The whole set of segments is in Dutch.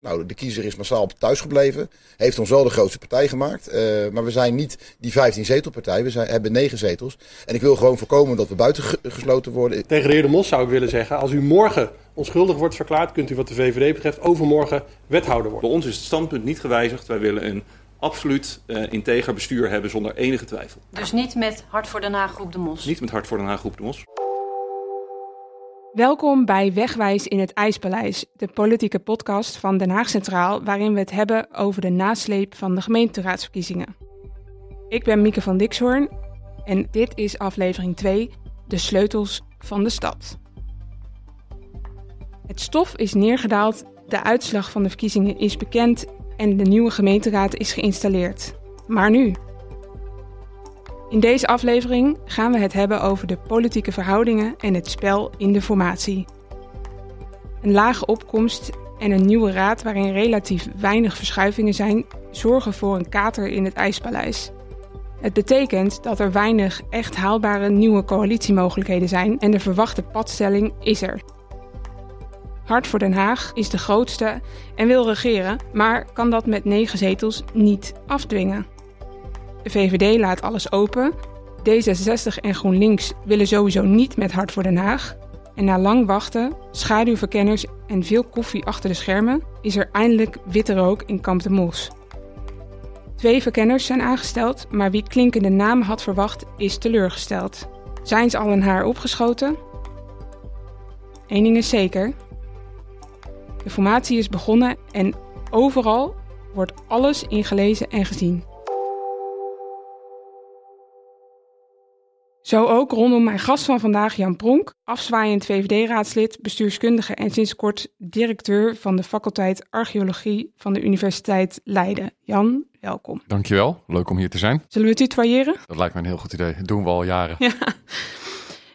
Nou, de kiezer is massaal thuis gebleven. Heeft ons wel de grootste partij gemaakt. Uh, maar we zijn niet die 15 zetelpartij. We zijn, hebben 9 zetels. En ik wil gewoon voorkomen dat we buiten gesloten worden. Tegen de heer De Mos zou ik willen zeggen. Als u morgen onschuldig wordt verklaard, kunt u wat de VVD betreft overmorgen wethouder worden. Bij ons is het standpunt niet gewijzigd. Wij willen een absoluut uh, integer bestuur hebben zonder enige twijfel. Dus niet met Hart voor Den Haag Groep de Mos? Niet met Hart voor Den Haag Groep de Mos. Welkom bij Wegwijs in het IJspaleis, de politieke podcast van Den Haag Centraal, waarin we het hebben over de nasleep van de gemeenteraadsverkiezingen. Ik ben Mieke van Dixhoorn en dit is aflevering 2, de sleutels van de stad. Het stof is neergedaald, de uitslag van de verkiezingen is bekend en de nieuwe gemeenteraad is geïnstalleerd. Maar nu? In deze aflevering gaan we het hebben over de politieke verhoudingen en het spel in de formatie. Een lage opkomst en een nieuwe raad waarin relatief weinig verschuivingen zijn, zorgen voor een kater in het ijspaleis. Het betekent dat er weinig echt haalbare nieuwe coalitiemogelijkheden zijn en de verwachte padstelling is er. Hart voor Den Haag is de grootste en wil regeren, maar kan dat met negen zetels niet afdwingen. De VVD laat alles open. D66 en GroenLinks willen sowieso niet met Hart voor Den Haag. En na lang wachten, schaduwverkenners en veel koffie achter de schermen is er eindelijk witte rook in Kamp de Mos. Twee verkenners zijn aangesteld, maar wie klinkende namen had verwacht is teleurgesteld. Zijn ze al een haar opgeschoten? Eén ding is zeker. De formatie is begonnen en overal wordt alles ingelezen en gezien. Zo ook rondom mijn gast van vandaag, Jan Pronk, afzwaaiend VVD-raadslid, bestuurskundige en sinds kort directeur van de faculteit Archeologie van de Universiteit Leiden. Jan, welkom. Dankjewel, leuk om hier te zijn. Zullen we tutoyeren? Dat lijkt me een heel goed idee, dat doen we al jaren. Ja.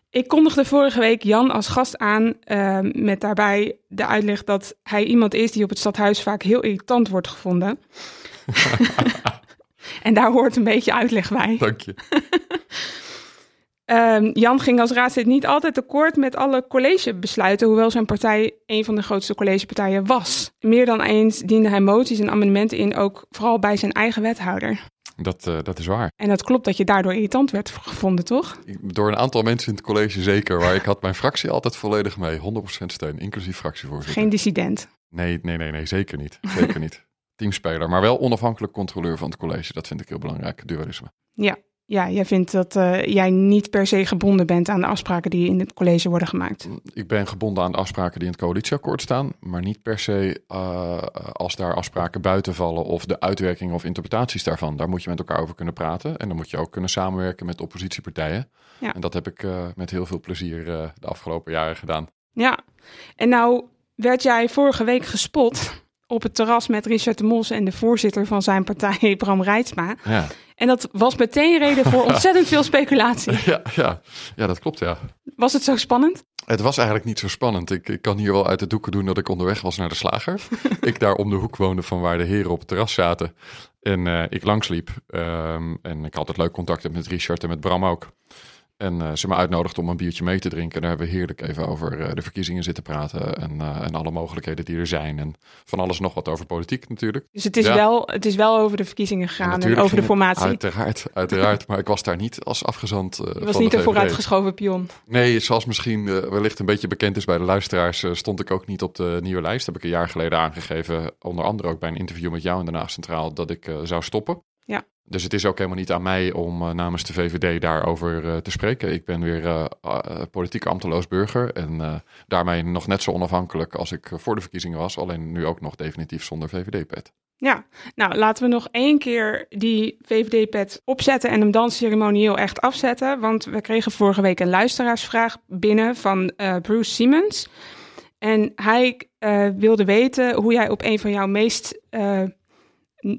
Ik kondigde vorige week Jan als gast aan uh, met daarbij de uitleg dat hij iemand is die op het stadhuis vaak heel irritant wordt gevonden. en daar hoort een beetje uitleg bij. Dank je. Um, Jan ging als raadslid niet altijd tekort met alle collegebesluiten, hoewel zijn partij een van de grootste collegepartijen was. Meer dan eens diende hij moties en amendementen in, ook vooral bij zijn eigen wethouder. Dat, uh, dat is waar. En dat klopt dat je daardoor irritant werd gevonden, toch? Door een aantal mensen in het college zeker, maar ik had mijn fractie altijd volledig mee. 100% steun, inclusief fractievoorzitter. Geen dissident? Nee, nee, nee, nee zeker niet. Zeker niet. Teamspeler, maar wel onafhankelijk controleur van het college. Dat vind ik heel belangrijk, dualisme. Ja, ja, jij vindt dat uh, jij niet per se gebonden bent aan de afspraken die in het college worden gemaakt. Ik ben gebonden aan de afspraken die in het coalitieakkoord staan, maar niet per se uh, als daar afspraken buiten vallen of de uitwerking of interpretaties daarvan. Daar moet je met elkaar over kunnen praten en dan moet je ook kunnen samenwerken met oppositiepartijen. Ja. En dat heb ik uh, met heel veel plezier de afgelopen jaren gedaan. Ja, en nou werd jij vorige week gespot op het terras met Richard de Mos en de voorzitter van zijn partij, Bram Rijtsma. Ja. En dat was meteen reden voor ontzettend veel speculatie. Ja, ja. ja, dat klopt, ja. Was het zo spannend? Het was eigenlijk niet zo spannend. Ik, ik kan hier wel uit de doeken doen dat ik onderweg was naar de slager. ik daar om de hoek woonde van waar de heren op het terras zaten. En uh, ik langsliep. Um, en ik had altijd leuk contact met Richard en met Bram ook. En uh, ze me uitnodigde om een biertje mee te drinken. Daar hebben we heerlijk even over uh, de verkiezingen zitten praten. En, uh, en alle mogelijkheden die er zijn. En van alles nog wat over politiek natuurlijk. Dus het is, ja. wel, het is wel over de verkiezingen gegaan en over de formatie. Uiteraard, uiteraard. maar ik was daar niet als afgezant. Je was niet een vooruitgeschoven pion. Nee, zoals misschien wellicht een beetje bekend is bij de luisteraars, stond ik ook niet op de nieuwe lijst. heb ik een jaar geleden aangegeven. Onder andere ook bij een interview met jou in Den Haag Centraal. Dat ik zou stoppen. Ja. Dus het is ook helemaal niet aan mij om uh, namens de VVD daarover uh, te spreken. Ik ben weer uh, politiek ambteloos burger en daarmee nog net zo onafhankelijk als ik voor de verkiezingen was. Alleen nu ook nog definitief zonder VVD-pet. Ja, nou laten we nog één keer die VVD-pet opzetten en hem dan ceremonieel echt afzetten. Want we kregen vorige week een luisteraarsvraag binnen van Bruce Siemens. En hij wilde weten hoe jij op een van jouw meest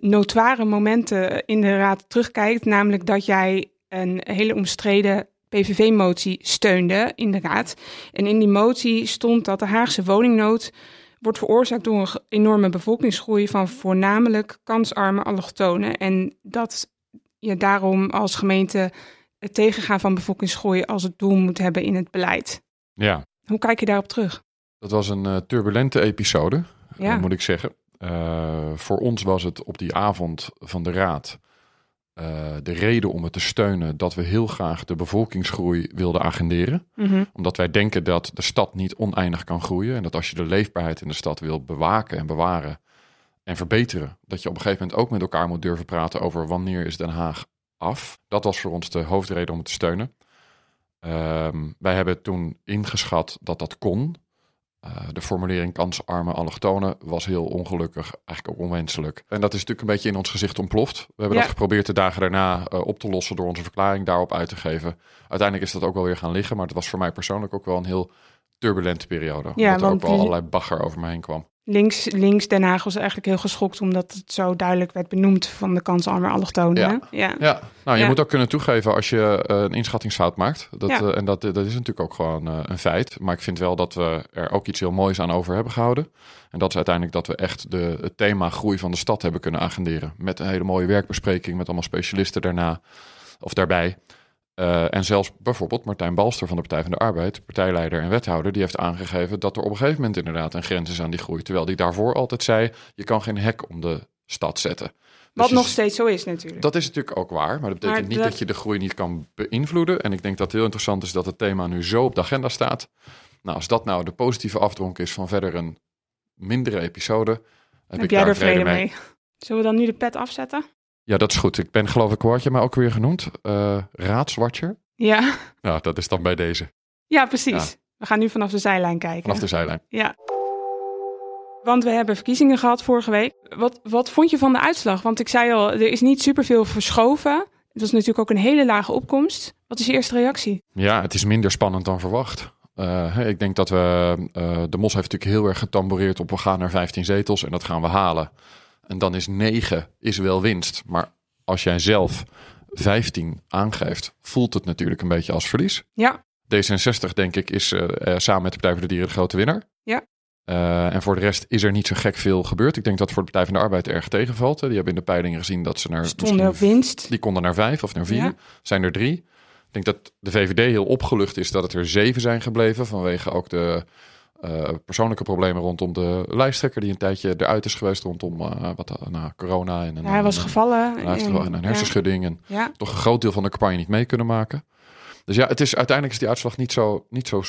notoire momenten in de raad terugkijkt. Namelijk dat jij een hele omstreden PVV-motie steunde in de raad. En in die motie stond dat de Haagse woningnood wordt veroorzaakt door een enorme bevolkingsgroei van voornamelijk kansarme allochtonen. En dat je daarom als gemeente het tegengaan van bevolkingsgroei als het doel moet hebben in het beleid. Ja. Hoe kijk je daarop terug? Dat was een uh, turbulente episode, ja. moet ik zeggen. Eh, voor ons was het op die avond van de raad eh, de reden om het te steunen dat we heel graag de bevolkingsgroei wilden agenderen. Mhm. Omdat wij denken dat de stad niet oneindig kan groeien. En dat als je de leefbaarheid in de stad wil bewaken en bewaren en verbeteren, dat je op een gegeven moment ook met elkaar moet durven praten over wanneer is Den Haag af. Dat was voor ons de hoofdreden om het te steunen. Ehm, wij hebben toen ingeschat dat dat kon. Eh, de formulering kansarme allochtonen was heel ongelukkig, eigenlijk ook onwenselijk. En dat is natuurlijk een beetje in ons gezicht ontploft. We hebben Ja. dat geprobeerd de dagen daarna eh, op te lossen door onze verklaring daarop uit te geven. Uiteindelijk is dat ook wel weer gaan liggen, maar het was voor mij persoonlijk ook wel een heel turbulente periode. Ja, omdat er ook wel die- allerlei bagger over me heen kwam. Links, links Den Haag was eigenlijk heel geschokt omdat het zo duidelijk werd benoemd van de kansarme allochtonen. Ja. Ja. Ja, nou je Ja. moet ook kunnen toegeven als je eh, een inschattingsfout maakt. Dat, Ja. eh, en dat, dat is natuurlijk ook gewoon eh, een feit. Maar ik vind wel dat we er ook iets heel moois aan over hebben gehouden. En dat is uiteindelijk dat we echt de, het thema groei van de stad hebben kunnen agenderen. Met een hele mooie werkbespreking met allemaal specialisten daarna of daarbij. Eh, en zelfs bijvoorbeeld Martijn Balster van de Partij van de Arbeid, partijleider en wethouder, die heeft aangegeven dat er op een gegeven moment inderdaad een grens is aan die groei. Terwijl die daarvoor altijd zei, je kan geen hek om de stad zetten. Dus Wat je- nog steeds zo is natuurlijk. dat is natuurlijk ook waar, maar dat betekent Maar niet dat- dat je de groei niet kan beïnvloeden. En ik denk dat het heel interessant is dat het thema nu zo op de agenda staat. Nou, als dat nou de positieve afdronk is van verder een mindere episode, heb, Heb ik jij daar er vrede mee? Zullen we dan nu de pet afzetten? Ja, dat is goed. Ik ben geloof ik, hoe had je mij ook weer genoemd? Eh raadswatcher? Ja, Nou, dat is dan bij deze, ja precies. We gaan nu vanaf de zijlijn kijken. vanaf de zijlijn. Ja. Want we hebben verkiezingen gehad vorige week. Wat, wat vond je van de uitslag? Want ik zei al, er is niet superveel verschoven. Het was natuurlijk ook een hele lage opkomst. Wat is je eerste reactie? Ja, het is minder spannend dan verwacht. Eh, ik denk dat we. eh, de Mos heeft natuurlijk heel erg getamboreerd op we gaan naar 15 zetels en dat gaan we halen. En dan is 9 is wel winst. Maar als jij zelf 15 aangeeft, voelt het natuurlijk een beetje als verlies. Ja, D66, denk ik, is eh, eh, samen met de Partij voor de Dieren de grote winnaar. Ja. Eh, en voor de rest is er niet zo gek veel gebeurd. Ik denk dat voor de Partij van de Arbeid erg tegenvalt. Die hebben in de peilingen gezien dat ze naar. stonden op winst. die konden naar vijf of naar vier. Ja. Zijn er drie. Ik denk dat de VVD heel opgelucht is dat het er zeven zijn gebleven. Vanwege ook de eh, persoonlijke problemen rondom de lijsttrekker. Die een tijdje eruit is geweest rondom eh, wat, eh, corona. En, een- Ja, hij was gevallen. en- een hersenschudding. En Ja, toch een groot deel van de campagne niet mee kunnen maken. Dus ja, het is, uiteindelijk is die uitslag niet zo, niet zo,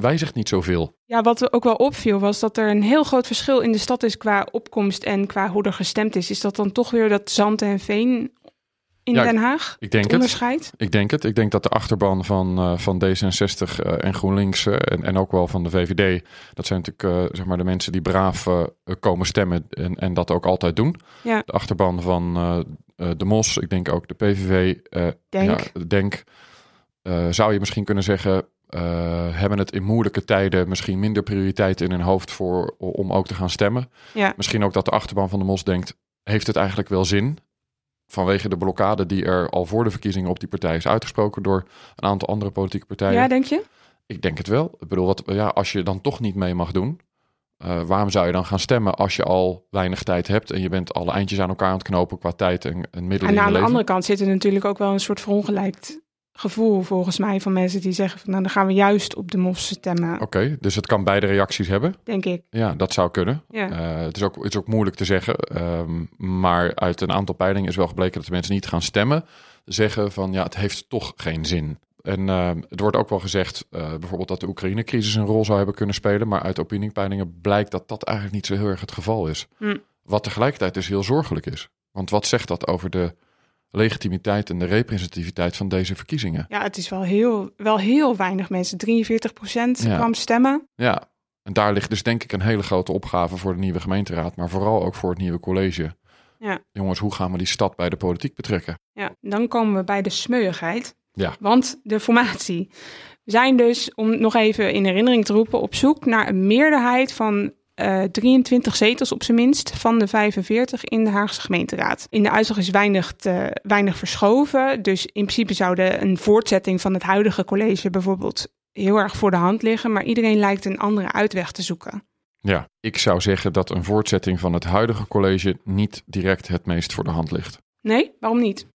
wijzigt niet zoveel. Ja, wat ook wel opviel was dat er een heel groot verschil in de stad is qua opkomst en qua hoe er gestemd is. Is dat dan toch weer dat zand en veen in Ja, Den Haag? Ik denk Het het. onderscheid? Ik denk het. Ik denk dat de achterban van, eh, van D66 eh, en GroenLinks eh, en, en ook wel van de VVD, dat zijn natuurlijk zeg maar de mensen die braaf komen stemmen en, en dat ook altijd doen. Ja. De achterban van de MOS, ik denk ook de PVV, Denk. Ja, denk zou je misschien kunnen zeggen, hebben het in moeilijke tijden misschien minder prioriteit in hun hoofd voor, om ook te gaan stemmen. Ja. Misschien ook dat de achterban van de MOS denkt, heeft het eigenlijk wel zin? Vanwege de blokkade die er al voor de verkiezingen op die partij is uitgesproken door een aantal andere politieke partijen. Ja, denk je? Ik denk het wel. Ik bedoel, wat, ja, als je dan toch niet mee mag doen, eh, waarom zou je dan gaan stemmen als je al weinig tijd hebt en je bent alle eindjes aan elkaar aan het knopen qua tijd en, en middelen En aan de leven? andere kant zit er natuurlijk ook wel een soort verongelijkt gevoel volgens mij van mensen die zeggen van nou dan gaan we juist op de mos stemmen, Oké, dus het kan beide reacties hebben. denk ik. Ja, dat zou kunnen. Ja. Eh, het, is ook, het is ook moeilijk te zeggen. ehm, maar uit een aantal peilingen is wel gebleken dat de mensen niet gaan stemmen. Zeggen van ja, het heeft toch geen zin. En ehm, het wordt ook wel gezegd, eh, bijvoorbeeld dat de Oekraïne-crisis een rol zou hebben kunnen spelen. Maar uit opiniepeilingen blijkt dat dat eigenlijk niet zo heel erg het geval is. Hm. Wat tegelijkertijd dus heel zorgelijk is. Want wat zegt dat over de legitimiteit en de representativiteit van deze verkiezingen? Ja, het is wel heel, wel heel weinig mensen. 43 procent Ja. kwam stemmen. Ja, en daar ligt dus denk ik een hele grote opgave voor de nieuwe gemeenteraad, maar vooral ook voor het nieuwe college. Ja. Jongens, hoe gaan we die stad bij de politiek betrekken? Ja, dan komen we bij de smeuigheid. Ja. Want de formatie. We zijn dus, om nog even in herinnering te roepen, op zoek naar een meerderheid van eh 23 zetels op zijn minst van de 45 in de Haagse gemeenteraad. In de uitslag is weinig, te, weinig verschoven. Dus in principe zou de, een voortzetting van het huidige college bijvoorbeeld heel erg voor de hand liggen. Maar iedereen lijkt een andere uitweg te zoeken. Ja, ik zou zeggen dat een voortzetting van het huidige college niet direct het meest voor de hand ligt. Nee, waarom niet?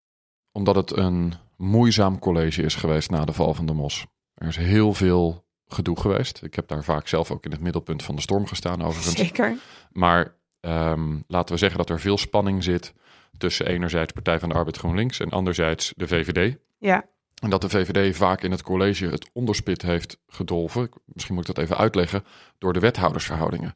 Omdat het een moeizaam college is geweest na de val van de Mos. Er is heel veel gedoe geweest. Ik heb daar vaak zelf ook in het middelpunt van de storm gestaan overigens. Zeker. Maar ehm, laten we zeggen dat er veel spanning zit tussen enerzijds Partij van de Arbeid GroenLinks en anderzijds de VVD. Ja, En dat de VVD vaak in het college het onderspit heeft gedolven. Misschien moet ik dat even uitleggen. Door de wethoudersverhoudingen.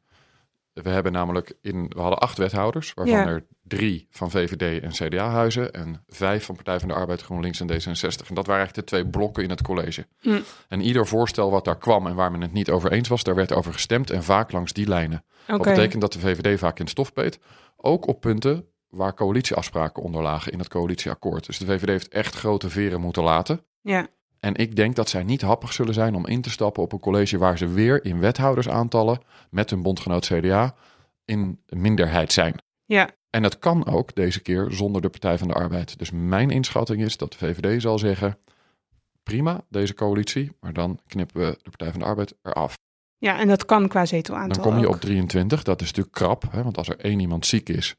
We hebben namelijk in, we hadden acht wethouders, waarvan Ja. er drie van VVD en CDA-huizen en vijf van Partij van de Arbeid, GroenLinks en D66. En dat waren eigenlijk de twee blokken in het college. Hm. En ieder voorstel wat daar kwam en waar men het niet over eens was, daar werd over gestemd en vaak langs die lijnen. Wat betekent dat de VVD vaak in de stof beet, ook op punten waar coalitieafspraken onder lagen in het coalitieakkoord. Dus de VVD heeft echt grote veren moeten laten. Ja, En ik denk dat zij niet happig zullen zijn om in te stappen op een college waar ze weer in wethoudersaantallen met hun bondgenoot CDA in minderheid zijn. ja, En dat kan ook deze keer zonder de Partij van de Arbeid. Dus mijn inschatting is dat de VVD zal zeggen: prima, deze coalitie, maar dan knippen we de Partij van de Arbeid eraf. ja, en dat kan qua zetelaantal Dan kom je ook. op 23. Dat is natuurlijk krap, hè? want als er één iemand ziek is.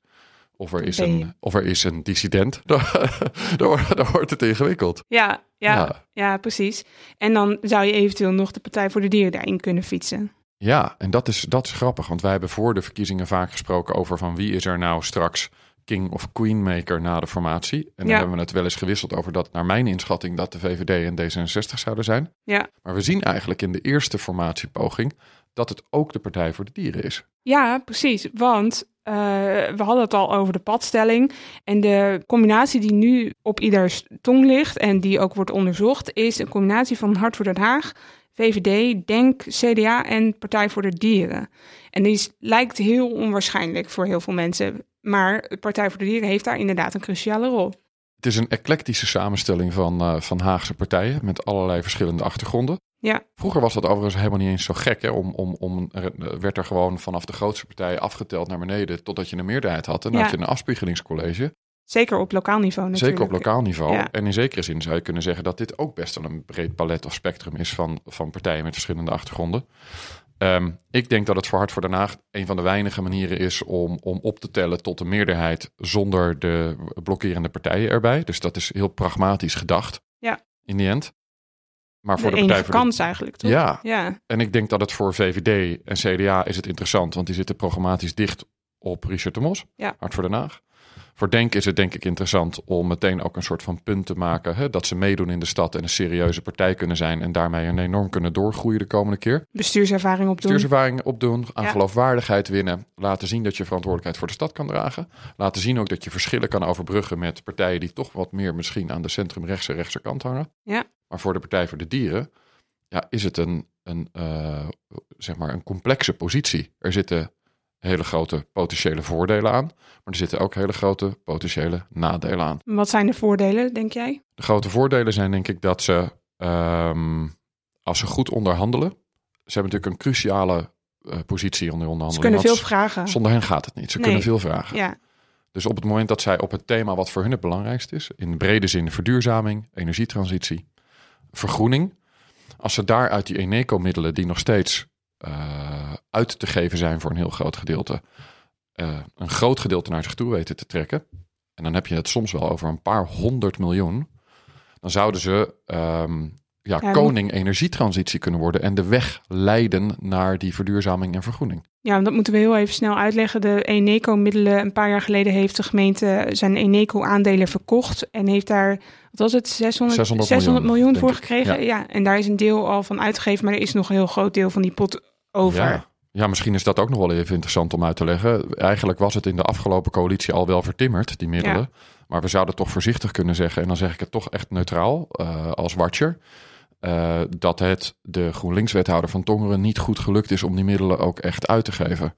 Of er is, een, of er is een dissident, dan wordt het ingewikkeld. Ja, ja, ja. Ja. precies. En dan zou je eventueel nog de Partij voor de Dieren daarin kunnen fietsen. Ja, en dat is, dat is grappig, want wij hebben voor de verkiezingen vaak gesproken over van wie is er nou straks king of queenmaker na de formatie. En dan Ja. hebben we het wel eens gewisseld over dat, naar mijn inschatting, dat de VVD en D66 zouden zijn. Ja. Maar we zien eigenlijk in de eerste formatiepoging dat het ook de Partij voor de Dieren is. Ja, precies. Want eh, we hadden het al over de padstelling. En de combinatie die nu op ieders tong ligt en die ook wordt onderzocht, is een combinatie van Hart voor Den Haag, VVD, Denk, CDA en Partij voor de Dieren. En die lijkt heel onwaarschijnlijk voor heel veel mensen. Maar Partij voor de Dieren heeft daar inderdaad een cruciale rol. Het is een eclectische samenstelling van, eh, van Haagse partijen met allerlei verschillende achtergronden. Ja. Vroeger was dat overigens helemaal niet eens zo gek. Hè? Om, om, om, er werd er gewoon vanaf de grootste partijen afgeteld naar beneden totdat je een meerderheid had. En dan Ja. had je een afspiegelingscollege. Zeker op lokaal niveau natuurlijk. Zeker op lokaal niveau. Ja. En in zekere zin zou je kunnen zeggen dat dit ook best wel een breed palet of spectrum is van, van partijen met verschillende achtergronden. Ehm, ik denk dat het voor Hart voor Den Haag een van de weinige manieren is om, om op te tellen tot een meerderheid zonder de blokkerende partijen erbij. Dus dat is heel pragmatisch gedacht. Ja. In die end. Maar voor de de, enige Partij de- kans eigenlijk, toch? Ja, Ja, en ik denk dat het voor VVD en CDA is het interessant, want die zitten programmatisch dicht op Richard de Mos, Ja. Hart voor Den Haag. Voor Denk is het denk ik interessant om meteen ook een soort van punt te maken, hè, dat ze meedoen in de stad en een serieuze partij kunnen zijn en daarmee een enorm kunnen doorgroeien de komende keer. bestuurservaring opdoen. Bestuurservaring opdoen, aan Ja. geloofwaardigheid winnen, laten zien dat je verantwoordelijkheid voor de stad kan dragen, laten zien ook dat je verschillen kan overbruggen met partijen die toch wat meer misschien aan de centrumrechtse rechtse kant hangen. Ja. Maar voor de Partij voor de Dieren ja, is het een, een, eh, zeg maar een complexe positie. Er zitten hele grote potentiële voordelen aan, maar er zitten ook hele grote potentiële nadelen aan. Wat zijn de voordelen, denk jij? De grote voordelen zijn denk ik dat ze, ehm, als ze goed onderhandelen, ze hebben natuurlijk een cruciale eh, positie onder Ze onderhandeling. kunnen veel vragen. Zonder hen gaat het niet. Ze Nee. kunnen veel vragen. Ja, Dus op het moment dat zij op het thema wat voor hun het belangrijkste is, in brede zin verduurzaming, energietransitie, vergroening, als ze daar uit die Eneco-middelen die nog steeds eh, uit te geven zijn voor een heel groot gedeelte, eh, een groot gedeelte naar zich toe weten te trekken, en dan heb je het soms wel over een paar honderd miljoen, dan zouden ze ehm, ja, Ja, koning energietransitie kunnen worden en de weg leiden naar die verduurzaming en vergroening. Ja, dat moeten we heel even snel uitleggen. De Eneco-middelen, een paar jaar geleden heeft de gemeente zijn Eneco-aandelen verkocht. En heeft daar, wat was het, 600, 600 600 miljoen, voor ik. gekregen? Ja. en daar is een deel al van uitgegeven, maar er is nog een heel groot deel van die pot over. Ja. ja, misschien is dat ook nog wel even interessant om uit te leggen. Eigenlijk was het in de afgelopen coalitie al wel vertimmerd, die middelen. Maar we zouden toch voorzichtig kunnen zeggen, en dan zeg ik het toch echt neutraal eh, als watcher. eh, dat het de GroenLinks-wethouder van Tongeren niet goed gelukt is om die middelen ook echt uit te geven.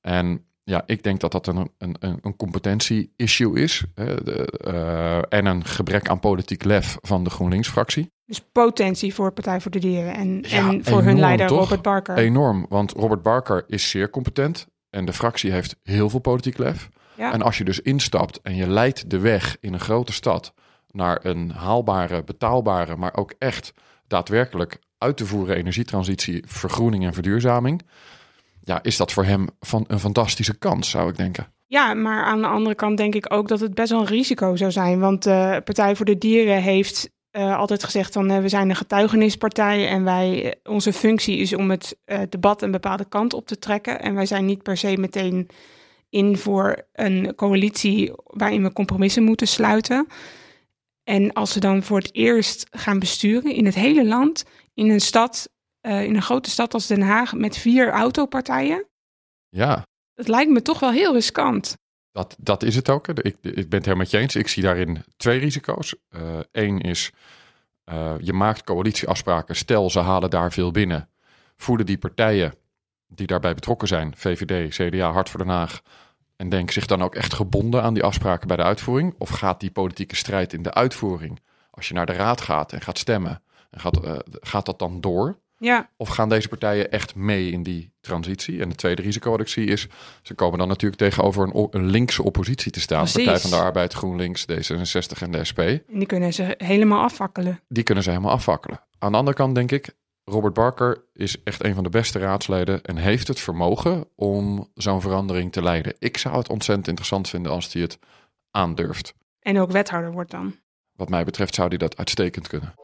En ja, ik denk dat dat een, een, een, een competentie-issue is. hè, de, eh, en een gebrek aan politiek lef van de GroenLinks-fractie. Dus potentie voor Partij voor de Dieren en, Ja, en voor hun leider toch? Robert Barker. Enorm, want Robert Barker is zeer competent en de fractie heeft heel veel politiek lef. Ja. En als je dus instapt en je leidt de weg in een grote stad naar een haalbare, betaalbare, maar ook echt daadwerkelijk uit te voeren energietransitie, vergroening en verduurzaming, ja, is dat voor hem van een fantastische kans, zou ik denken. Ja, maar aan de andere kant denk ik ook dat het best wel een risico zou zijn. Want de Partij voor de Dieren heeft eh, altijd gezegd van eh, we zijn een getuigenispartij en wij, eh, onze functie is om het eh, debat een bepaalde kant op te trekken. En wij zijn niet per se meteen in voor een coalitie waarin we compromissen moeten sluiten. En als ze dan voor het eerst gaan besturen in het hele land, in een stad, eh, in een grote stad als Den Haag, met vier autopartijen, Ja, dat lijkt me toch wel heel riskant. dat, dat is het ook. Ik, ik ben het helemaal met je eens. Ik zie daarin twee risico's. Eén is, eh, je maakt coalitieafspraken. Stel, ze halen daar veel binnen. Voelen die partijen die daarbij betrokken zijn, VVD, CDA, Hart voor Den Haag, en denken zich dan ook echt gebonden aan die afspraken bij de uitvoering? Of gaat die politieke strijd in de uitvoering, als je naar de raad gaat en gaat stemmen, en gaat, eh, gaat dat dan door? Ja, Of gaan deze partijen echt mee in die transitie? En het tweede risico wat ik zie is, ze komen dan natuurlijk tegenover een, een linkse oppositie te staan. Precies. Partij van de Arbeid, GroenLinks, D66 en de SP. en die kunnen ze helemaal afwakkelen. Die kunnen ze helemaal afwakkelen. Aan de andere kant denk ik, Robert Barker is echt een van de beste raadsleden en heeft het vermogen om zo'n verandering te leiden. Ik zou het ontzettend interessant vinden als hij het aandurft. En ook wethouder wordt dan. Wat mij betreft zou hij dat uitstekend kunnen.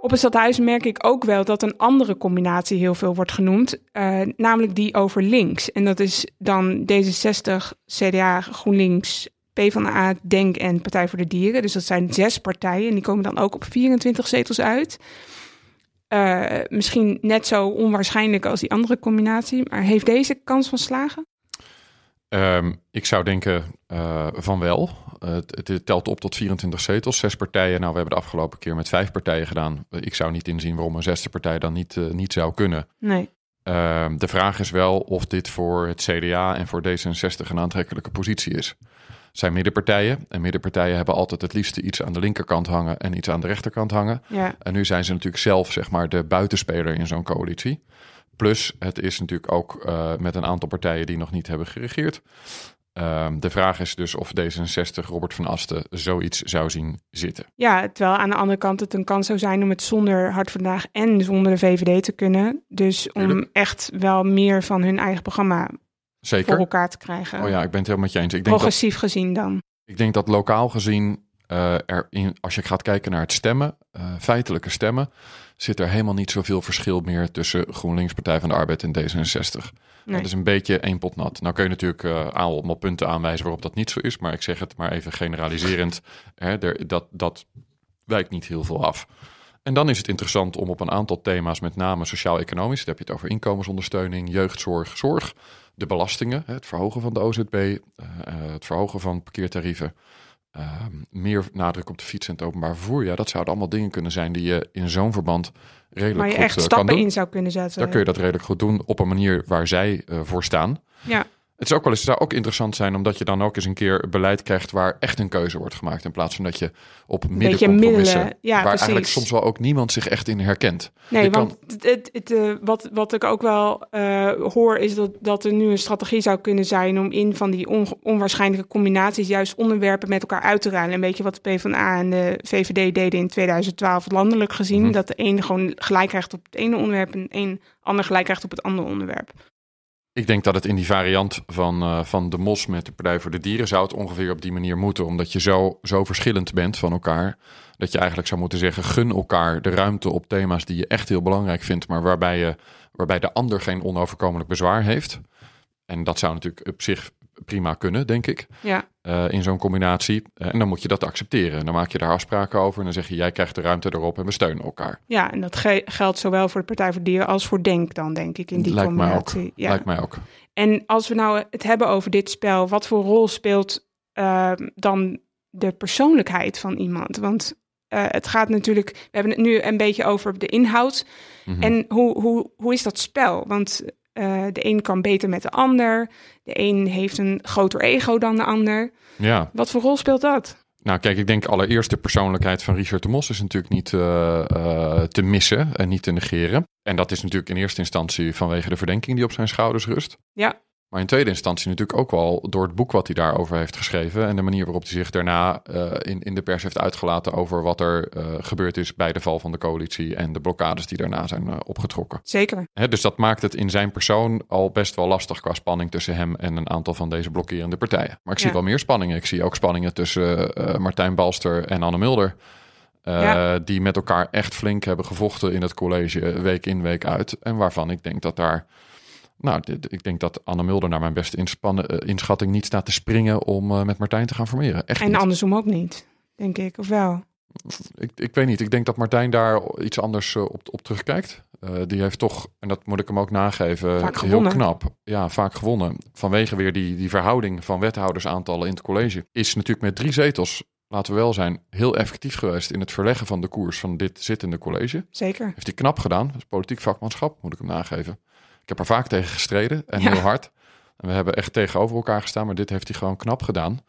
Op het stadhuis merk ik ook wel dat een andere combinatie heel veel wordt genoemd, eh, namelijk die over links. En dat is dan D66, CDA, GroenLinks, PvdA, Denk en Partij voor de Dieren. Dus dat zijn zes partijen en die komen dan ook op 24 zetels uit. Eh, misschien net zo onwaarschijnlijk als die andere combinatie, maar heeft deze kans van slagen? Ehm, ik zou denken eh, van wel. Eh, het, het telt op tot 24 zetels, zes partijen. Nou, we hebben de afgelopen keer met vijf partijen gedaan. Ik zou niet inzien waarom een zesde partij dan niet, eh, niet zou kunnen. Nee. Ehm, de vraag is wel of dit voor het CDA en voor D66 een aantrekkelijke positie is. Het zijn middenpartijen en middenpartijen hebben altijd het liefste iets aan de linkerkant hangen en iets aan de rechterkant hangen. Ja, En nu zijn ze natuurlijk zelf zeg maar de buitenspeler in zo'n coalitie. Plus het is natuurlijk ook eh, met een aantal partijen die nog niet hebben geregeerd. Ehm, de vraag is dus of D66 Robert van Asten zoiets zou zien zitten. Ja, terwijl aan de andere kant het een kans zou zijn om het zonder Hart vandaag en zonder de VVD te kunnen. Dus om Tuurlijk. echt wel meer van hun eigen programma voor Zeker. elkaar te krijgen. Oh ja, ik ben het helemaal met je eens. Ik denk dat Progressief gezien dan. Ik denk dat lokaal gezien, eh, er in, als je gaat kijken naar het stemmen, eh, feitelijke stemmen, zit er helemaal niet zoveel verschil meer tussen GroenLinks, Partij van de Arbeid en D66. Nee. Dat is een beetje één pot nat. Nou kun je natuurlijk eh, allemaal punten aanwijzen waarop dat niet zo is, maar ik zeg het maar even generaliserend. Hè, er, dat, dat wijkt niet heel veel af. En dan is het interessant om op een aantal thema's, met name sociaal-economisch, dan heb je het over inkomensondersteuning, jeugdzorg, zorg, de belastingen, het verhogen van de OZB, het verhogen van parkeertarieven, eh, meer nadruk op de fiets en het openbaar vervoer. Ja, dat zouden allemaal dingen kunnen zijn die je in zo'n verband redelijk je goed echt eh, kan stappen doen. in zou kunnen zetten. Daar kun je dat redelijk goed doen op een manier waar zij eh, voor staan. Ja, Het is ook wel eens, zou ook interessant zijn omdat je dan ook eens een keer beleid krijgt waar echt een keuze wordt gemaakt. In plaats van dat je op middencompromissen, middelen. Ja, waar precies. eigenlijk soms wel ook niemand zich echt in herkent. nee, Je kan- want het, het, het, eh, wat, wat ik ook wel eh, hoor is dat, dat er nu een strategie zou kunnen zijn om in van die on, onwaarschijnlijke combinaties juist onderwerpen met elkaar uit te ruilen. Een beetje wat de PvdA en de VVD deden in 2012 landelijk gezien. Mhm. Dat de ene gewoon gelijk krijgt op het ene onderwerp en een ander gelijk krijgt op het andere onderwerp. Ik denk dat het in die variant van, eh, van de mos met de Partij voor de Dieren zou het ongeveer op die manier moeten. Omdat je zo, zo verschillend bent van elkaar. Dat je eigenlijk zou moeten zeggen, gun elkaar de ruimte op thema's die je echt heel belangrijk vindt. Maar waarbij, je, waarbij de ander geen onoverkomelijk bezwaar heeft. En dat zou natuurlijk op zich prima kunnen, denk ik. Ja, eh, in zo'n combinatie. Eh, en dan moet je dat accepteren. En dan maak je daar afspraken over. En dan zeg je, jij krijgt de ruimte erop en we steunen elkaar. ja en dat ge- geldt zowel voor de Partij voor Dieren als voor Denk dan, denk ik, in die Lijkt mij ook. combinatie. Ja. Lijkt mij ook. En als we nou het hebben over dit spel, wat voor rol speelt ehm, dan de persoonlijkheid van iemand? Want eh, het gaat natuurlijk, we hebben het nu een beetje over de inhoud. Mhm. En hoe, hoe, hoe is dat spel? Want eh, de een kan beter met de ander. De een heeft een groter ego dan de ander. Ja, Wat voor rol speelt dat? nou kijk, ik denk allereerst de persoonlijkheid van Richard de Mos is natuurlijk niet eh, eh, te missen en niet te negeren. En dat is natuurlijk in eerste instantie vanwege de verdenking die op zijn schouders rust. Ja. Maar in tweede instantie natuurlijk ook wel door het boek wat hij daarover heeft geschreven. En de manier waarop hij zich daarna eh, in, in de pers heeft uitgelaten over wat er eh, gebeurd is bij de val van de coalitie en de blokkades die daarna zijn eh, opgetrokken. Zeker. Hè, dus dat maakt het in zijn persoon al best wel lastig qua spanning tussen hem en een aantal van deze blokkerende partijen. Maar ik zie Ja. wel meer spanningen. Ik zie ook spanningen tussen Martijn Balster en Anne Mulder. Ja. Die met elkaar echt flink hebben gevochten in het college, week in, week uit. En waarvan ik denk dat daar Nou, dit- ik denk dat Anne Mulder naar mijn beste inspannen, eh, inschatting niet staat te springen om eh, met Martijn te gaan formeren. Echt En niet. andersom ook niet, denk ik. Of wel? Ik, ik weet niet. Ik denk dat Martijn daar iets anders eh, op, op terugkijkt. Die heeft toch, en dat moet ik hem ook nageven, Vaak heel gewonnen. knap. Ja, vaak gewonnen. Vanwege weer die, die verhouding van wethoudersaantallen in het college. Is natuurlijk met drie zetels, laten we wel zijn, heel effectief geweest in het verleggen van de koers van dit zittende college. Zeker. Heeft hij knap gedaan. Dat is politiek vakmanschap, moet ik hem nageven. Ik heb er vaak tegen gestreden en Ja. heel hard. En we hebben echt tegenover elkaar gestaan, maar dit heeft hij gewoon knap gedaan.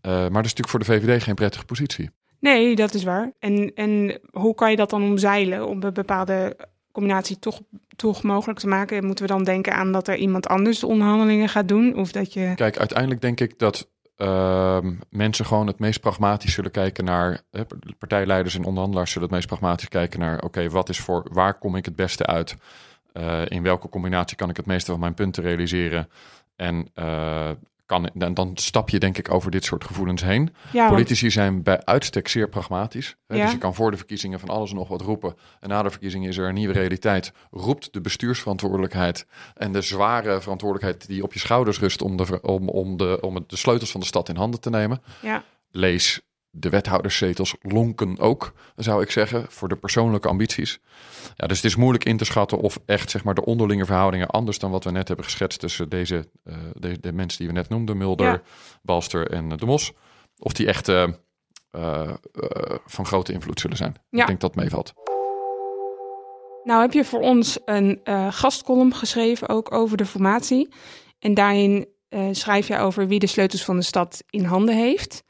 Eh, maar dat is natuurlijk voor de VVD geen prettige positie. Nee, dat is waar. En, en hoe kan je dat dan omzeilen om een bepaalde combinatie toch, toch mogelijk te maken? Moeten we dan denken aan dat er iemand anders de onderhandelingen gaat doen? Of dat je... Kijk, uiteindelijk denk ik dat ehm, mensen gewoon het meest pragmatisch zullen kijken naar. eh, partijleiders en onderhandelaars zullen het meest pragmatisch kijken naar. Oké, wat is voor. Waar kom ik het beste uit? Eh, in welke combinatie kan ik het meeste van mijn punten realiseren? En, eh, kan, en dan stap je denk ik over dit soort gevoelens heen. Ja, want- Politici zijn bij uitstek zeer pragmatisch. Hè? Ja. Dus je kan voor de verkiezingen van alles en nog wat roepen. En na de verkiezingen is er een nieuwe realiteit. Roept de bestuursverantwoordelijkheid en de zware verantwoordelijkheid die op je schouders rust om de, om, om de, om de sleutels van de stad in handen te nemen. ja. Lees de wethouderszetels lonken ook, zou ik zeggen, voor de persoonlijke ambities. Ja, dus het is moeilijk in te schatten of echt zeg maar, de onderlinge verhoudingen anders dan wat we net hebben geschetst tussen deze, eh, de, de mensen die we net noemden, Mulder, Ja. Balster en eh, De Mos, of die echt eh, van grote invloed zullen zijn. Ja. Ik denk dat meevalt. Nou heb je voor ons een gastcolumn geschreven ook over de formatie. En daarin schrijf je over wie de sleutels van de stad in handen heeft.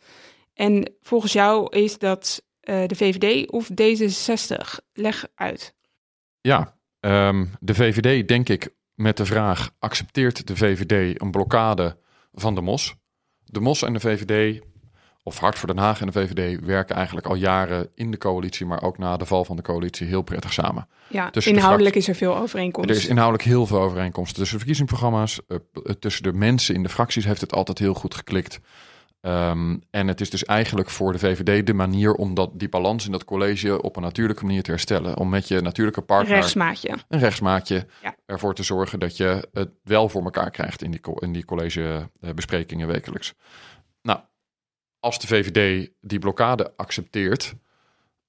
En volgens jou is dat eh, de VVD of D66? Leg uit. Ja, ehm, de VVD denk ik met de vraag, accepteert de VVD een blokkade van de MOS? De MOS en de VVD, of Hart voor Den Haag en de VVD, werken eigenlijk al jaren in de coalitie, maar ook na de val van de coalitie heel prettig samen. Ja, Tussen de inhoudelijk is er veel overeenkomst. Er is inhoudelijk heel veel overeenkomsten tussen de verkiezingsprogramma's. eh, p- tussen de mensen in de fracties heeft het altijd heel goed geklikt. Ehm, en het is dus eigenlijk voor de VVD de manier om dat, die balans in dat college op een natuurlijke manier te herstellen. Om met je natuurlijke partner, rechtsmaatje. een rechtsmaatje, Ja. ervoor te zorgen dat je het wel voor elkaar krijgt in die, in die collegebesprekingen wekelijks. Nou, als de VVD die blokkade accepteert,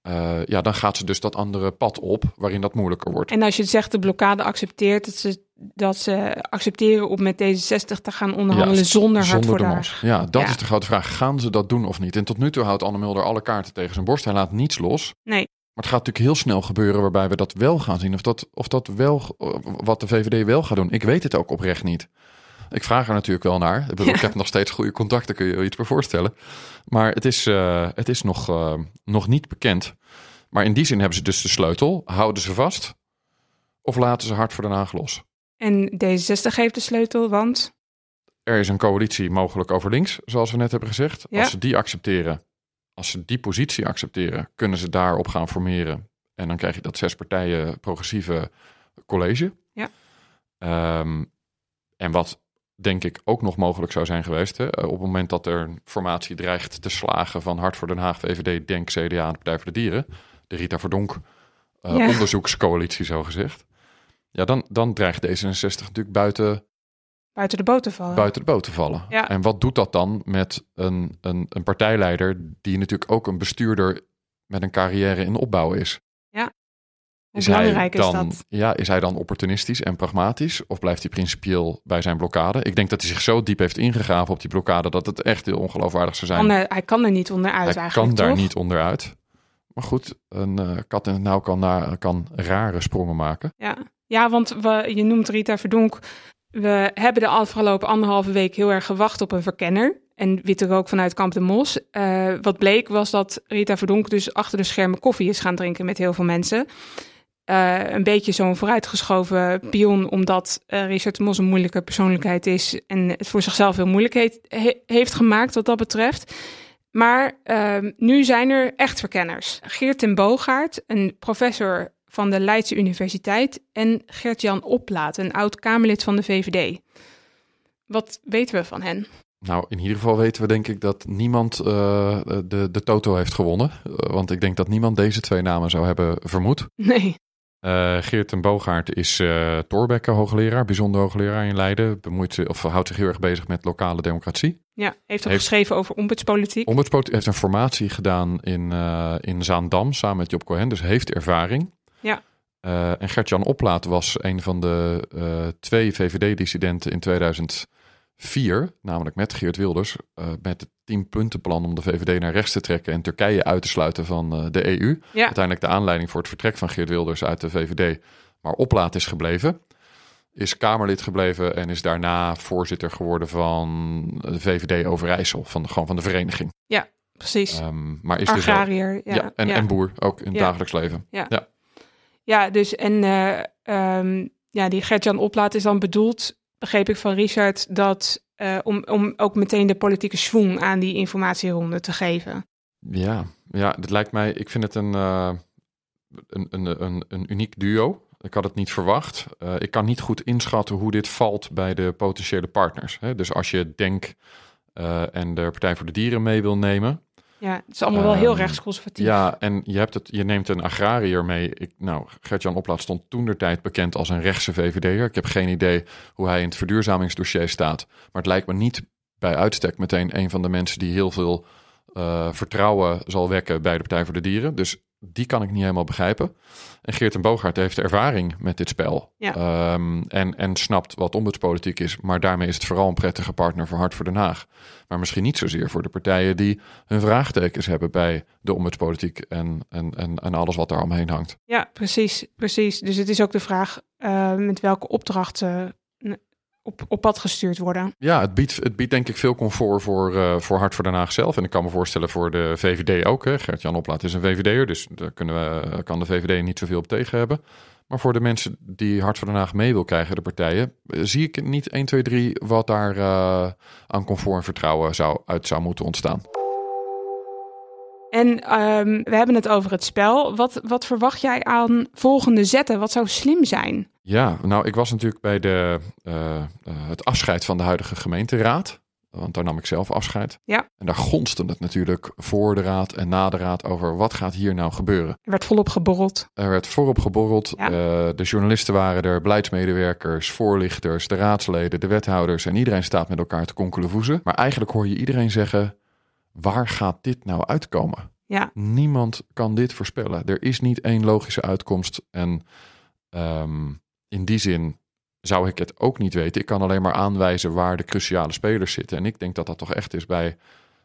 eh, ja, dan gaat ze dus dat andere pad op waarin dat moeilijker wordt. En als je zegt de blokkade accepteert, dat ze, dat ze accepteren om met D66 te gaan onderhandelen zonder hart voor de. Haag. Ja, dat Ja. is de grote vraag. Gaan ze dat doen of niet? En tot nu toe houdt Anne Mulder alle kaarten tegen zijn borst. Hij laat niets los. Nee. Maar het gaat natuurlijk heel snel gebeuren waarbij we dat wel gaan zien. Of dat, of dat wel, wat de VVD wel gaat doen. Ik weet het ook oprecht niet. Ik vraag er natuurlijk wel naar. Ik, bedoel, Ja. ik heb nog steeds goede contacten, kun je je iets bij voorstellen. Maar het is, eh, het is nog, eh, nog niet bekend. Maar in die zin hebben ze dus de sleutel. Houden ze vast? Of laten ze hard voor Den Haag los? En D66 heeft de sleutel, want er is een coalitie mogelijk over links, zoals we net hebben gezegd. Ja. Als ze die accepteren, als ze die positie accepteren, kunnen ze daarop gaan formeren. En dan krijg je dat zes partijen progressieve college. Ja. Ehm, en wat denk ik ook nog mogelijk zou zijn geweest, hè, op het moment dat er een formatie dreigt te slagen van Hart voor Den Haag, VVD, Denk, CDA en de Partij voor de Dieren, de Rita Verdonk eh, Ja. onderzoekscoalitie zo gezegd. Ja, dan, dan dreigt D66 natuurlijk buiten buiten de boot te vallen. buiten de boot te vallen. Ja. En wat doet dat dan met een, een, een partijleider die natuurlijk ook een bestuurder met een carrière in opbouw is? Hoe belangrijk is dan, dat? Ja, is hij dan opportunistisch en pragmatisch? Of blijft hij principieel bij zijn blokkade? Ik denk dat hij zich zo diep heeft ingegraven op die blokkade dat het echt heel ongeloofwaardig zou zijn. Hij kan er niet onderuit hij kan daar toch? niet onderuit. Maar goed, een eh, kat in het nauw kan, na- kan rare sprongen maken. Ja, ja want we, je noemt Rita Verdonk. We hebben de afgelopen anderhalve week heel erg gewacht op een verkenner. En witte rook vanuit Kamp de Mos. Eh, wat bleek was dat Rita Verdonk dus achter de schermen koffie is gaan drinken met heel veel mensen. Eh, een beetje zo'n vooruitgeschoven pion, omdat eh, Richard Mos een moeilijke persoonlijkheid is. En het voor zichzelf heel moeilijk heet- he- heeft gemaakt wat dat betreft. Maar ehm, nu zijn er echt verkenners. Geert ten Boogaard, een professor van de Leidse Universiteit. En Gert-Jan Oplaat, een oud-Kamerlid van de VVD. Wat weten we van hen? Nou, in ieder geval weten we denk ik dat niemand eh, de, de Toto heeft gewonnen. Want ik denk dat niemand deze twee namen zou hebben vermoed. Nee. Eh, Geert ten Boogaard is uh, Thorbecke hoogleraar, bijzonder hoogleraar in Leiden. Bemoeit of houdt zich heel erg bezig met lokale democratie. Ja, heeft ook geschreven over ombudspolitiek. Ombudspolitiek heeft een formatie gedaan in, uh, in Zaandam samen met Job Cohen, dus heeft ervaring. Ja. en Gert-Jan Oplaat was een van de twee VVD-dissidenten in 2004, namelijk met Geert Wilders, met het tienpuntenplan om de VVD naar rechts te trekken en Turkije uit te sluiten van uh, de EU. Ja. Uiteindelijk de aanleiding voor het vertrek van Geert Wilders uit de VVD. Maar Oplaat is gebleven. Is Kamerlid gebleven en is daarna voorzitter geworden van de VVD Overijssel. Van, gewoon van de vereniging. Ja, precies. Um, maar is Agrariër. Dus ja, en, ja. en boer, ook in het Ja. dagelijks leven. Ja. Ja. Ja, dus en eh, ehm, ja, die Gert-Jan Oplaat is dan bedoeld, begreep ik van Richard, dat eh, om, om ook meteen de politieke schwung aan die informatieronde te geven. Ja, ja, dat lijkt mij. Ik vind het een, eh, een, een, een, uniek duo. Ik had het niet verwacht. Eh, ik kan niet goed inschatten hoe dit valt bij de potentiële partners. Hè? Dus als je Denk en de Partij voor de Dieren mee wil nemen. Ja, het is allemaal wel heel Ehm, rechtsconservatief. Ja, en je, hebt het, je neemt een agrariër mee. Ik, nou, Gert-Jan Oplaat stond toen de tijd bekend als een rechtse VVD'er. Ik heb geen idee hoe hij in het verduurzamingsdossier staat. Maar het lijkt me niet bij uitstek meteen een van de mensen die heel veel eh, vertrouwen zal wekken bij de Partij voor de Dieren. Dus die kan ik niet helemaal begrijpen. En Geert en Boogaard heeft ervaring met dit spel. Ja. Ehm, en, en snapt wat ombudspolitiek is. Maar daarmee is het vooral een prettige partner voor Hart voor Den Haag. Maar misschien niet zozeer voor de partijen die hun vraagtekens hebben bij de ombudspolitiek en, en, en, en alles wat daar omheen hangt. Ja, precies, precies. Dus het is ook de vraag eh, met welke opdrachten op, op pad gestuurd worden. Ja, het biedt, het biedt denk ik veel comfort voor, eh, voor Hart voor Den Haag zelf. En ik kan me voorstellen voor de VVD ook. Gert-Jan Oplaat is een VVD'er, dus daar kunnen we, kan de VVD niet zoveel op tegen hebben. Maar voor de mensen die Hart voor Den Haag mee wil krijgen, de partijen, eh, zie ik niet 1, 2, 3 wat daar eh, aan comfort en vertrouwen zou, uit zou moeten ontstaan. En ehm, we hebben het over het spel. Wat, wat verwacht jij aan volgende zetten? Wat zou slim zijn? Ja, nou, ik was natuurlijk bij de, eh, eh, het afscheid van de huidige gemeenteraad. Want daar nam ik zelf afscheid. Ja. En daar gonste het natuurlijk voor de raad en na de raad over wat gaat hier nou gebeuren. Er werd volop geborreld. Er werd voorop geborreld. Ja. Eh, de journalisten waren er, beleidsmedewerkers, voorlichters, de raadsleden, de wethouders. En iedereen staat met elkaar te konkelevoezen. Maar eigenlijk hoor je iedereen zeggen, waar gaat dit nou uitkomen? Ja, Niemand kan dit voorspellen. Er is niet één logische uitkomst. En ehm, in die zin zou ik het ook niet weten. Ik kan alleen maar aanwijzen waar de cruciale spelers zitten. En ik denk dat dat toch echt is bij,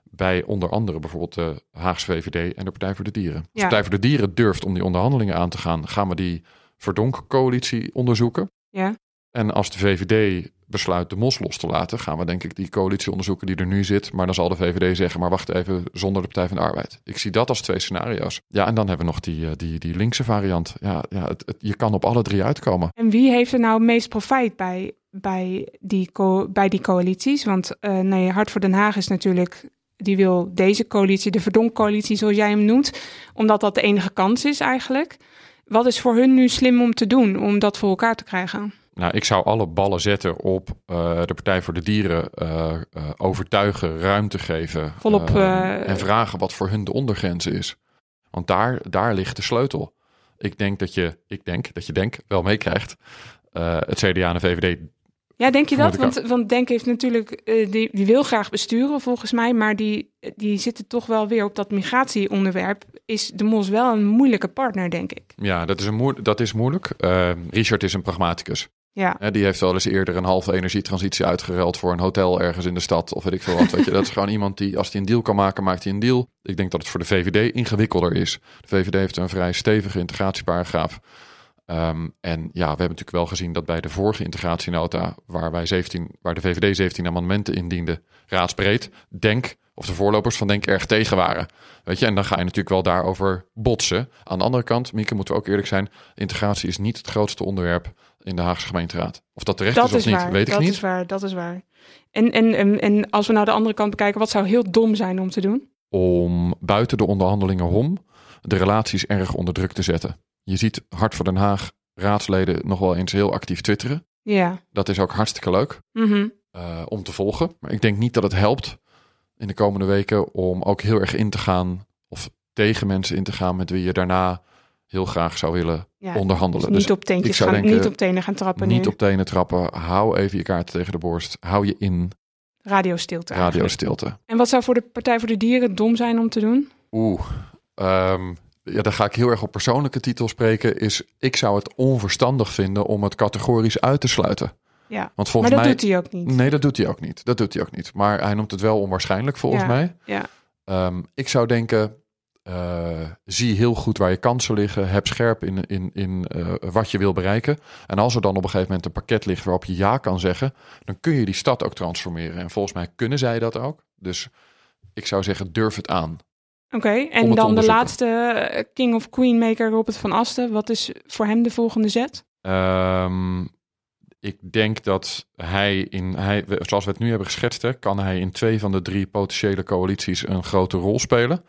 bij onder andere bijvoorbeeld de Haagse VVD en de Partij voor de Dieren. Als de Ja. Partij voor de Dieren durft om die onderhandelingen aan te gaan, gaan we die verdonk-coalitie onderzoeken. ja. En als de VVD besluit de mos los te laten, gaan we denk ik die coalitie onderzoeken die er nu zit. Maar dan zal de VVD zeggen, maar wacht even, zonder de Partij van de Arbeid. Ik zie dat als twee scenario's. Ja, en dan hebben we nog die, eh, die, die linkse variant. Ja, ja het, je kan op alle drie uitkomen. En wie heeft er nou het meest profijt bij, bij, die, bij die coalities? Want eh nee, Hart voor Den Haag is natuurlijk... Die wil deze coalitie, de verdonkcoalitie zoals jij hem noemt. Omdat dat de enige kans is eigenlijk. Wat is voor hun nu slim om te doen om dat voor elkaar te krijgen? Nou, ik zou alle ballen zetten op eh, de Partij voor de Dieren eh, eh, overtuigen, ruimte geven. Volop, en vragen wat voor hun de ondergrens is. Want daar, daar ligt de sleutel. Ik denk dat je, ik denk dat je denk wel meekrijgt. Het CDA en de VVD Ja, denk je dat? Want, want Denk heeft natuurlijk, die, die wil graag besturen volgens mij, maar die, die zitten toch wel weer op dat migratieonderwerp. Is de Mos wel een moeilijke partner, denk ik. Ja, dat is, een moe- dat is moeilijk. Richard is een pragmaticus. Ja, die heeft wel eens eerder een halve energietransitie uitgeruild voor een hotel ergens in de stad. Of weet ik veel wat. Weet je. Dat is gewoon iemand die, als hij een deal kan maken, maakt hij een deal. Ik denk dat het voor de VVD ingewikkelder is. De VVD heeft een vrij stevige integratieparagraaf. Ehm, en ja, we hebben natuurlijk wel gezien dat bij de vorige integratienota, waar, wij 17, waar de VVD 17 amendementen indiende, raadsbreed, Denk, of de voorlopers van Denk, erg tegen waren. Weet je, en dan ga je natuurlijk wel daarover botsen. Aan de andere kant, Mieke, moeten we ook eerlijk zijn, integratie is niet het grootste onderwerp in de Haagse gemeenteraad. Of dat terecht dat is of is niet, waar. weet ik dat niet. is waar, dat is waar. En, en, en, en als we naar de andere kant bekijken, wat zou heel dom zijn om te doen? om buiten de onderhandelingen om de relaties erg onder druk te zetten. Je ziet Hart voor Den Haag raadsleden nog wel eens heel actief twitteren. Ja. Dat is ook hartstikke leuk Mhm. eh, om te volgen. Maar ik denk niet dat het helpt in de komende weken om ook heel erg in te gaan of tegen mensen in te gaan met wie je daarna heel graag zou willen Ja, onderhandelen. Dus niet, Dus op teentjes gaan, denken, niet op tenen gaan trappen niet nu. op tenen trappen. Hou even je kaarten tegen de borst. Hou je in radiostilte. eigenlijk. radiostilte. En wat zou voor de Partij voor de Dieren dom zijn om te doen? Oeh, ehm, ja, dan ga ik heel erg op persoonlijke titel spreken. Is ik zou het onverstandig vinden om het categorisch uit te sluiten. Ja, Want maar dat mij. doet hij ook niet. Nee, dat doet hij ook niet. Dat doet hij ook niet. Maar hij noemt het wel onwaarschijnlijk volgens Ja, mij. ja. Ehm, ik zou denken, eh, zie heel goed waar je kansen liggen. Heb scherp in, in, in eh, wat je wil bereiken. En als er dan op een gegeven moment een pakket ligt waarop je ja kan zeggen, dan kun je die stad ook transformeren. En volgens mij kunnen zij dat ook. Dus ik zou zeggen, durf het aan. Oké, en dan de laatste eh, King of Queenmaker Robert van Asten. Wat is voor hem de volgende zet? Ehm, ik denk dat hij in, hij, zoals we het nu hebben geschetst, hè, kan hij in twee van de drie potentiële coalities een grote rol spelen.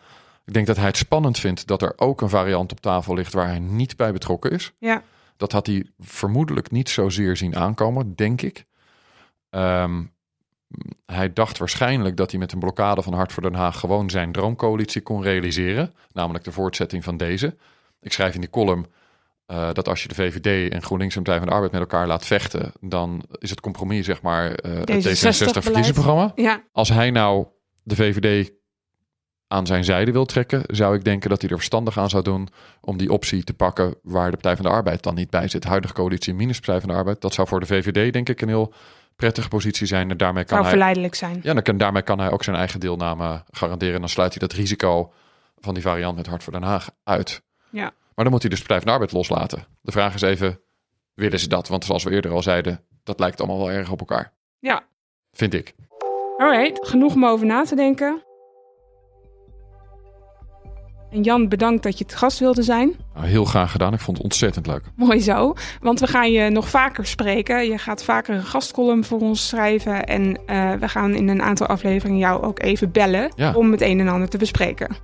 Ik denk dat hij het spannend vindt dat er ook een variant op tafel ligt waar hij niet bij betrokken is. Ja, Dat had hij vermoedelijk niet zozeer zien aankomen, denk ik. Ehm, hij dacht waarschijnlijk dat hij met een blokkade van Hart voor Den Haag gewoon zijn droomcoalitie kon realiseren. Namelijk de voortzetting van deze. Ik schrijf in die column eh, dat als je de VVD en GroenLinks en Partij van de Arbeid met elkaar laat vechten, dan is het compromis, zeg maar, eh het D66 D66-verkiezingsprogramma. ja, Als hij nou de VVD aan zijn zijde wil trekken, zou ik denken dat hij er verstandig aan zou doen om die optie te pakken waar de Partij van de Arbeid dan niet bij zit. Huidige coalitie minus Partij van de Arbeid. Dat zou voor de VVD denk ik een heel prettige positie zijn. En daarmee kan zou hij, verleidelijk zijn. ja, dan kan, daarmee kan hij ook zijn eigen deelname garanderen. En dan sluit hij dat risico van die variant met Hart voor Den Haag uit. Ja. Maar dan moet hij dus Partij van de Arbeid loslaten. De vraag is even, willen ze dat? Want zoals we eerder al zeiden, dat lijkt allemaal wel erg op elkaar. Ja, Vind ik. alright. Genoeg om over na te denken. En Jan, bedankt dat je het gast wilde zijn. Nou, heel graag gedaan. Ik vond het ontzettend leuk. Mooi zo, want we gaan je nog vaker spreken. Je gaat vaker een gastcolumn voor ons schrijven. En eh, we gaan in een aantal afleveringen jou ook even bellen Ja. om het een en ander te bespreken.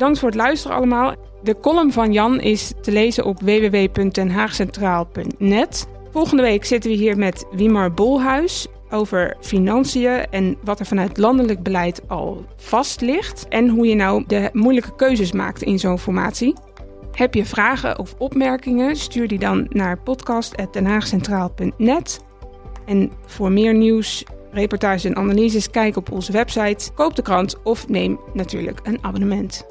Bedankt voor het luisteren allemaal. De column van Jan is te lezen op www.denhaagcentraal.net. Volgende week zitten we hier met Wimar Bolhuis over financiën en wat er vanuit landelijk beleid al vast ligt. En hoe je nou de moeilijke keuzes maakt in zo'n formatie. Heb je vragen of opmerkingen? Stuur die dan naar podcast.denhaagcentraal.net. En voor meer nieuws, reportages en analyses, kijk op onze website, koop de krant of neem natuurlijk een abonnement.